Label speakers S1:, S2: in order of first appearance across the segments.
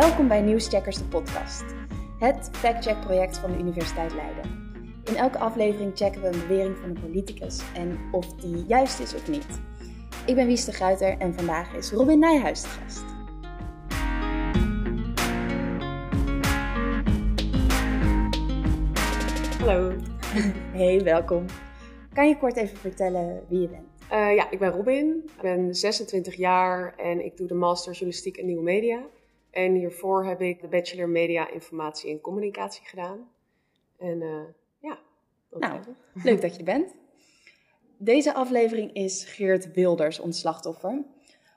S1: Welkom bij Nieuwscheckers de podcast, het factcheck-project van de Universiteit Leiden. In elke aflevering checken we een bewering van een politicus en of die juist is of niet. Ik ben Wies de Gruiter en vandaag is Robin Nijhuis de gast.
S2: Hallo.
S1: Hey, welkom. Kan je kort even vertellen wie je bent?
S2: Uh, ja, ik ben Robin. Ik ben 26 jaar en ik doe de Master Journalistiek en Nieuwe Media. En hiervoor heb ik de Bachelor Media Informatie en Communicatie gedaan. En uh, ja, dat
S1: nou, leuk dat je er bent. Deze aflevering is Geert Wilders ons slachtoffer.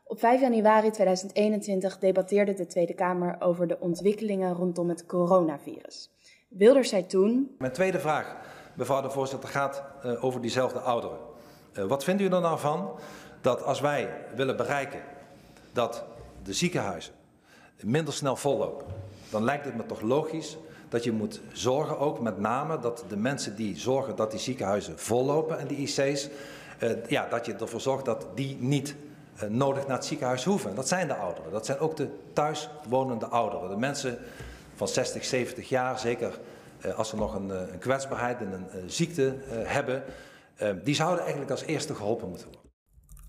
S1: Op 5 januari 2021 debatteerde de Tweede Kamer over de ontwikkelingen rondom het coronavirus. Wilders zei toen.
S3: Mijn tweede vraag, mevrouw de voorzitter, gaat uh, over diezelfde ouderen. Uh, wat vindt u er nou van dat als wij willen bereiken dat de ziekenhuizen minder snel vollopen, dan lijkt het me toch logisch dat je moet zorgen ook met name dat de mensen die zorgen dat die ziekenhuizen vollopen en die IC's, uh, ja, dat je ervoor zorgt dat die niet uh, nodig naar het ziekenhuis hoeven. Dat zijn de ouderen. Dat zijn ook de thuiswonende ouderen. De mensen van 60, 70 jaar, zeker uh, als ze nog een, een kwetsbaarheid en een ziekte hebben, die zouden eigenlijk als eerste geholpen moeten worden.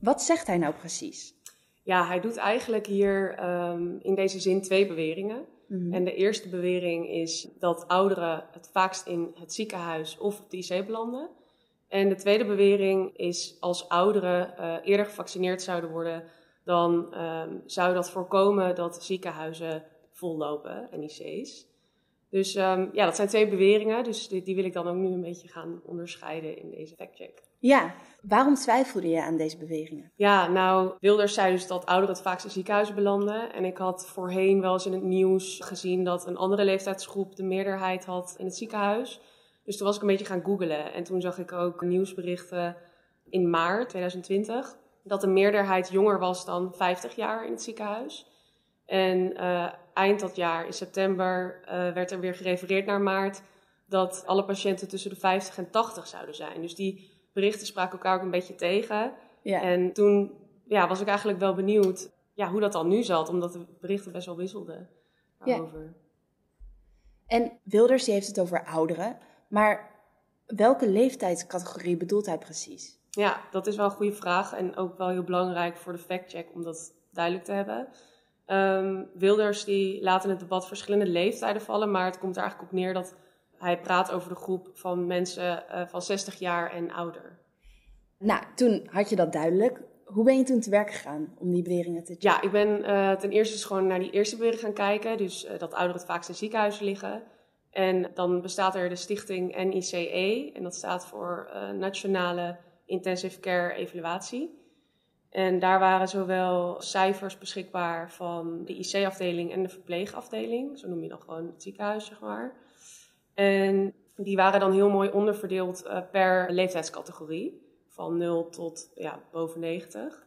S1: Wat zegt hij nou precies?
S2: Ja, hij doet eigenlijk hier um, in deze zin twee beweringen. Mm-hmm. En de eerste bewering is dat ouderen het vaakst in het ziekenhuis of op de IC belanden. En de tweede bewering is als ouderen uh, eerder gevaccineerd zouden worden, dan um, zou dat voorkomen dat ziekenhuizen vollopen en IC's. Dus um, ja, dat zijn twee beweringen, dus die, die wil ik dan ook nu een beetje gaan onderscheiden in deze factcheck.
S1: Ja, waarom twijfelde je aan deze beweringen?
S2: Ja, nou, Wilders zei dus dat ouderen het vaakst in ziekenhuizen belanden. En ik had voorheen wel eens in het nieuws gezien dat een andere leeftijdsgroep de meerderheid had in het ziekenhuis. Dus toen was ik een beetje gaan googlen. En toen zag ik ook nieuwsberichten in maart 2020 dat de meerderheid jonger was dan 50 jaar in het ziekenhuis. En uh, eind dat jaar, in september, uh, werd er weer gerefereerd naar maart dat alle patiënten tussen de 50 en 80 zouden zijn. Dus die berichten spraken elkaar ook een beetje tegen. Ja. En toen ja, was ik eigenlijk wel benieuwd ja, hoe dat dan nu zat, omdat de berichten best wel wisselden daarover. Ja.
S1: En Wilders heeft het over ouderen, maar welke leeftijdscategorie bedoelt hij precies?
S2: Ja, dat is wel een goede vraag en ook wel heel belangrijk voor de factcheck om dat duidelijk te hebben. Um, Wilders die laat in het debat verschillende leeftijden vallen, maar het komt er eigenlijk op neer dat hij praat over de groep van mensen uh, van 60 jaar en ouder.
S1: Nou, toen had je dat duidelijk. Hoe ben je toen te werk gegaan om die beweringen te checken?
S2: Ja, ik ben uh, ten eerste dus gewoon naar die eerste bewering gaan kijken. Dus uh, dat ouderen het vaakst in ziekenhuizen liggen. En dan bestaat er de stichting NICE. En dat staat voor Nationale Intensive Care Evaluatie. En daar waren zowel cijfers beschikbaar van de IC-afdeling en de verpleegafdeling. Zo noem je dan gewoon het ziekenhuis, zeg maar. En die waren dan heel mooi onderverdeeld uh, per leeftijdscategorie. Van 0 tot ja, boven 90.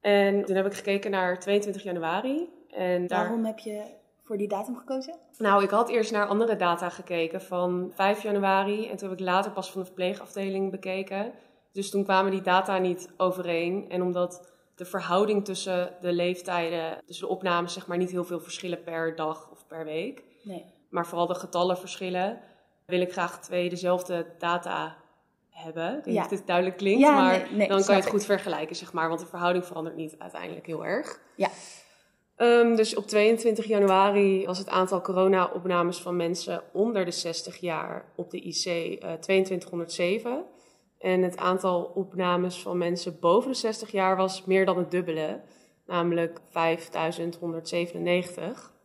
S2: En toen heb ik gekeken naar 22 januari. En
S1: daar... Waarom heb je voor die datum gekozen?
S2: Nou, ik had eerst naar andere data gekeken van 5 januari. En toen heb ik later pas van de verpleegafdeling bekeken. Dus toen kwamen die data niet overeen. En omdat de verhouding tussen de leeftijden, tussen de opnames, zeg maar, niet heel veel verschillen per dag of per week. Nee maar vooral de getallen verschillen, wil ik graag twee dezelfde data hebben. Ik weet dit duidelijk klinkt, ja, maar nee, nee, dan kan je het goed vergelijken, zeg maar. Want de verhouding verandert niet uiteindelijk heel erg. Ja. Um, dus op 22 januari was het aantal corona-opnames van mensen onder de 60 jaar op de IC uh, 2207. En het aantal opnames van mensen boven de 60 jaar was meer dan het dubbele, namelijk 5197.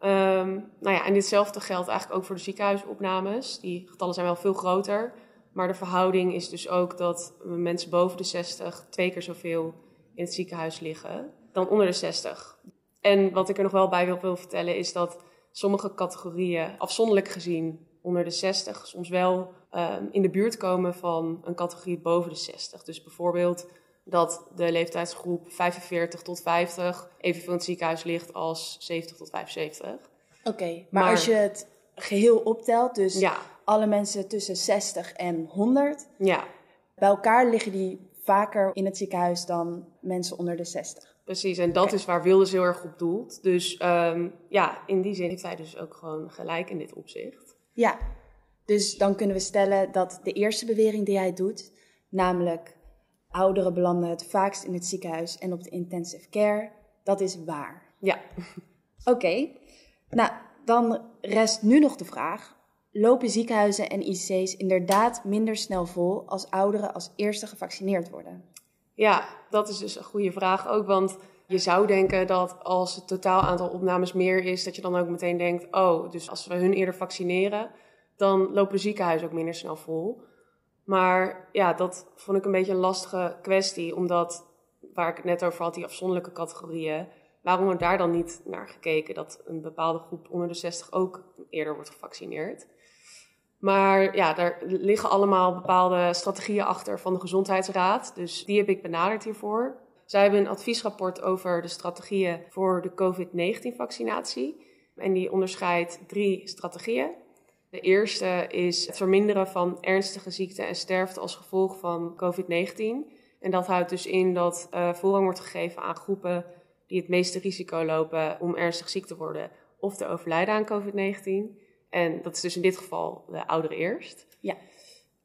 S2: Um, nou ja, en ditzelfde geldt eigenlijk ook voor de ziekenhuisopnames. Die getallen zijn wel veel groter. Maar de verhouding is dus ook dat mensen boven de 60 twee keer zoveel in het ziekenhuis liggen dan onder de 60. En wat ik er nog wel bij wil vertellen is dat sommige categorieën afzonderlijk gezien onder de 60 soms wel um, in de buurt komen van een categorie boven de 60. Dus bijvoorbeeld dat de leeftijdsgroep 45 tot 50 evenveel in het ziekenhuis ligt als 70 tot 75.
S1: Oké, okay, maar, maar, als je het geheel optelt, dus ja. alle mensen tussen 60 en 100, ja. bij elkaar liggen die vaker in het ziekenhuis dan mensen onder de 60.
S2: Precies, en dat is waar Wilders heel erg op doelt. Dus um, ja, in die zin heeft hij dus ook gewoon gelijk in dit opzicht.
S1: Ja, dus dan kunnen we stellen dat de eerste bewering die hij doet, namelijk ouderen belanden het vaakst in het ziekenhuis en op de intensive care, dat is waar.
S2: Ja.
S1: Oké, nou dan rest nu nog de vraag: lopen ziekenhuizen en IC's inderdaad minder snel vol als ouderen als eerste gevaccineerd worden?
S2: Ja, dat is dus een goede vraag ook, want je zou denken dat als het totaal aantal opnames meer is, dat je dan ook meteen denkt: oh, dus als we hun eerder vaccineren, dan lopen ziekenhuizen ook minder snel vol. Maar ja, dat vond ik een beetje een lastige kwestie, omdat waar ik het net over had, die afzonderlijke categorieën, waarom wordt daar dan niet naar gekeken dat een bepaalde groep onder de 60 ook eerder wordt gevaccineerd? Maar ja, daar liggen allemaal bepaalde strategieën achter van de Gezondheidsraad. Dus die heb ik benaderd hiervoor. Zij hebben een adviesrapport over de strategieën voor de COVID-19-vaccinatie. En die onderscheidt drie strategieën. De eerste is het verminderen van ernstige ziekte en sterfte als gevolg van COVID-19. En dat houdt dus in dat uh, voorrang wordt gegeven aan groepen die het meeste risico lopen om ernstig ziek te worden of te overlijden aan COVID-19. En dat is dus in dit geval de ouderen eerst.
S1: Ja.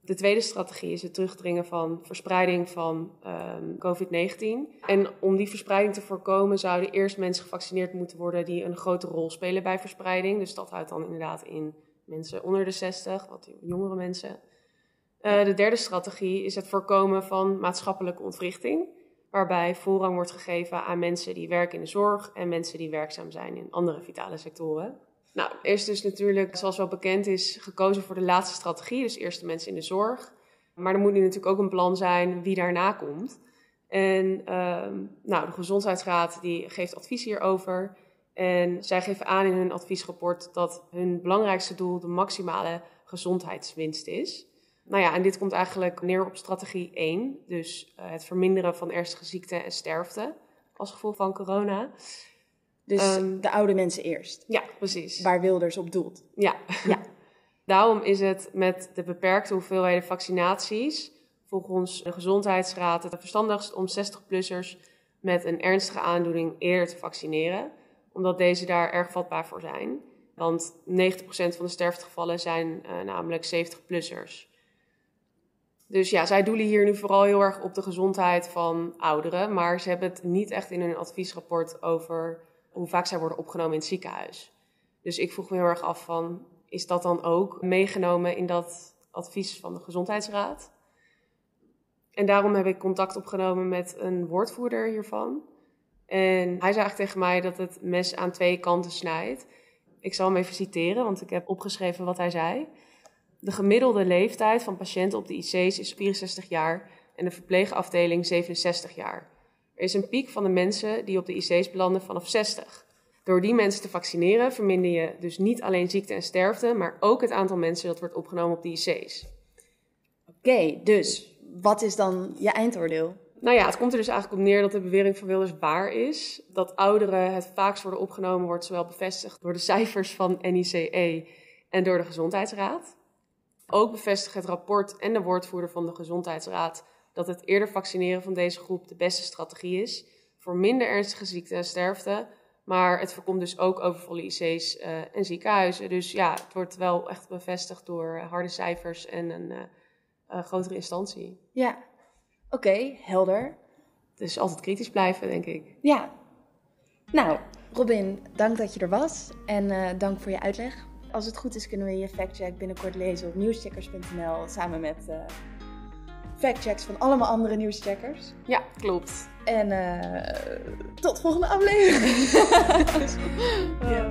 S2: De tweede strategie is het terugdringen van verspreiding van um, COVID-19. En om die verspreiding te voorkomen zouden eerst mensen gevaccineerd moeten worden die een grote rol spelen bij verspreiding. Dus dat houdt dan inderdaad in mensen onder de 60, wat jongere mensen. Uh, de derde strategie is het voorkomen van maatschappelijke ontwrichting, waarbij voorrang wordt gegeven aan mensen die werken in de zorg en mensen die werkzaam zijn in andere vitale sectoren. Nou, eerst dus natuurlijk, zoals wel bekend is, gekozen voor de laatste strategie, dus eerst de mensen in de zorg. Maar er moet nu natuurlijk ook een plan zijn wie daarna komt. En uh, nou, de Gezondheidsraad die geeft advies hierover. En zij geven aan in hun adviesrapport dat hun belangrijkste doel de maximale gezondheidswinst is. Nou ja, en dit komt eigenlijk neer op strategie 1, dus uh, het verminderen van ernstige ziekte en sterfte als gevolg van corona.
S1: Dus um, de oude mensen eerst.
S2: Ja, precies.
S1: Waar Wilders op doelt.
S2: Ja. ja. Daarom is het met de beperkte hoeveelheden vaccinaties volgens de Gezondheidsraad het verstandigst om 60-plussers met een ernstige aandoening eerder te vaccineren omdat deze daar erg vatbaar voor zijn. Want 90% van de sterftegevallen zijn uh, namelijk 70-plussers. Dus ja, zij doelen hier nu vooral heel erg op de gezondheid van ouderen. Maar ze hebben het niet echt in hun adviesrapport over hoe vaak zij worden opgenomen in het ziekenhuis. Dus ik vroeg me heel erg af van, is dat dan ook meegenomen in dat advies van de Gezondheidsraad? En daarom heb ik contact opgenomen met een woordvoerder hiervan. En hij zei eigenlijk tegen mij dat het mes aan twee kanten snijdt. Ik zal hem even citeren, want ik heb opgeschreven wat hij zei. De gemiddelde leeftijd van patiënten op de IC's is 64 jaar en de verpleegafdeling 67 jaar. Er is een piek van de mensen die op de IC's belanden vanaf 60. Door die mensen te vaccineren verminder je dus niet alleen ziekte en sterfte, maar ook het aantal mensen dat wordt opgenomen op de IC's.
S1: Oké, dus wat is dan je eindoordeel?
S2: Nou ja, het komt er dus eigenlijk op neer dat de bewering van Wilders waar is. Dat ouderen het vaakst worden opgenomen wordt zowel bevestigd door de cijfers van NICE en door de Gezondheidsraad. Ook bevestigt het rapport en de woordvoerder van de Gezondheidsraad dat het eerder vaccineren van deze groep de beste strategie is voor minder ernstige ziekte en sterfte. Maar het voorkomt dus ook overvolle IC's uh, en ziekenhuizen. Dus ja, het wordt wel echt bevestigd door harde cijfers en een uh, grotere instantie.
S1: Ja, Oké, helder.
S2: Dus altijd kritisch blijven, denk ik.
S1: Ja. Nou, Robin, dank dat je er was en uh, dank voor je uitleg. Als het goed is, kunnen we je factcheck binnenkort lezen op nieuwscheckers.nl samen met factchecks van allemaal andere nieuwscheckers.
S2: Ja, klopt.
S1: En uh, tot volgende aflevering. ja.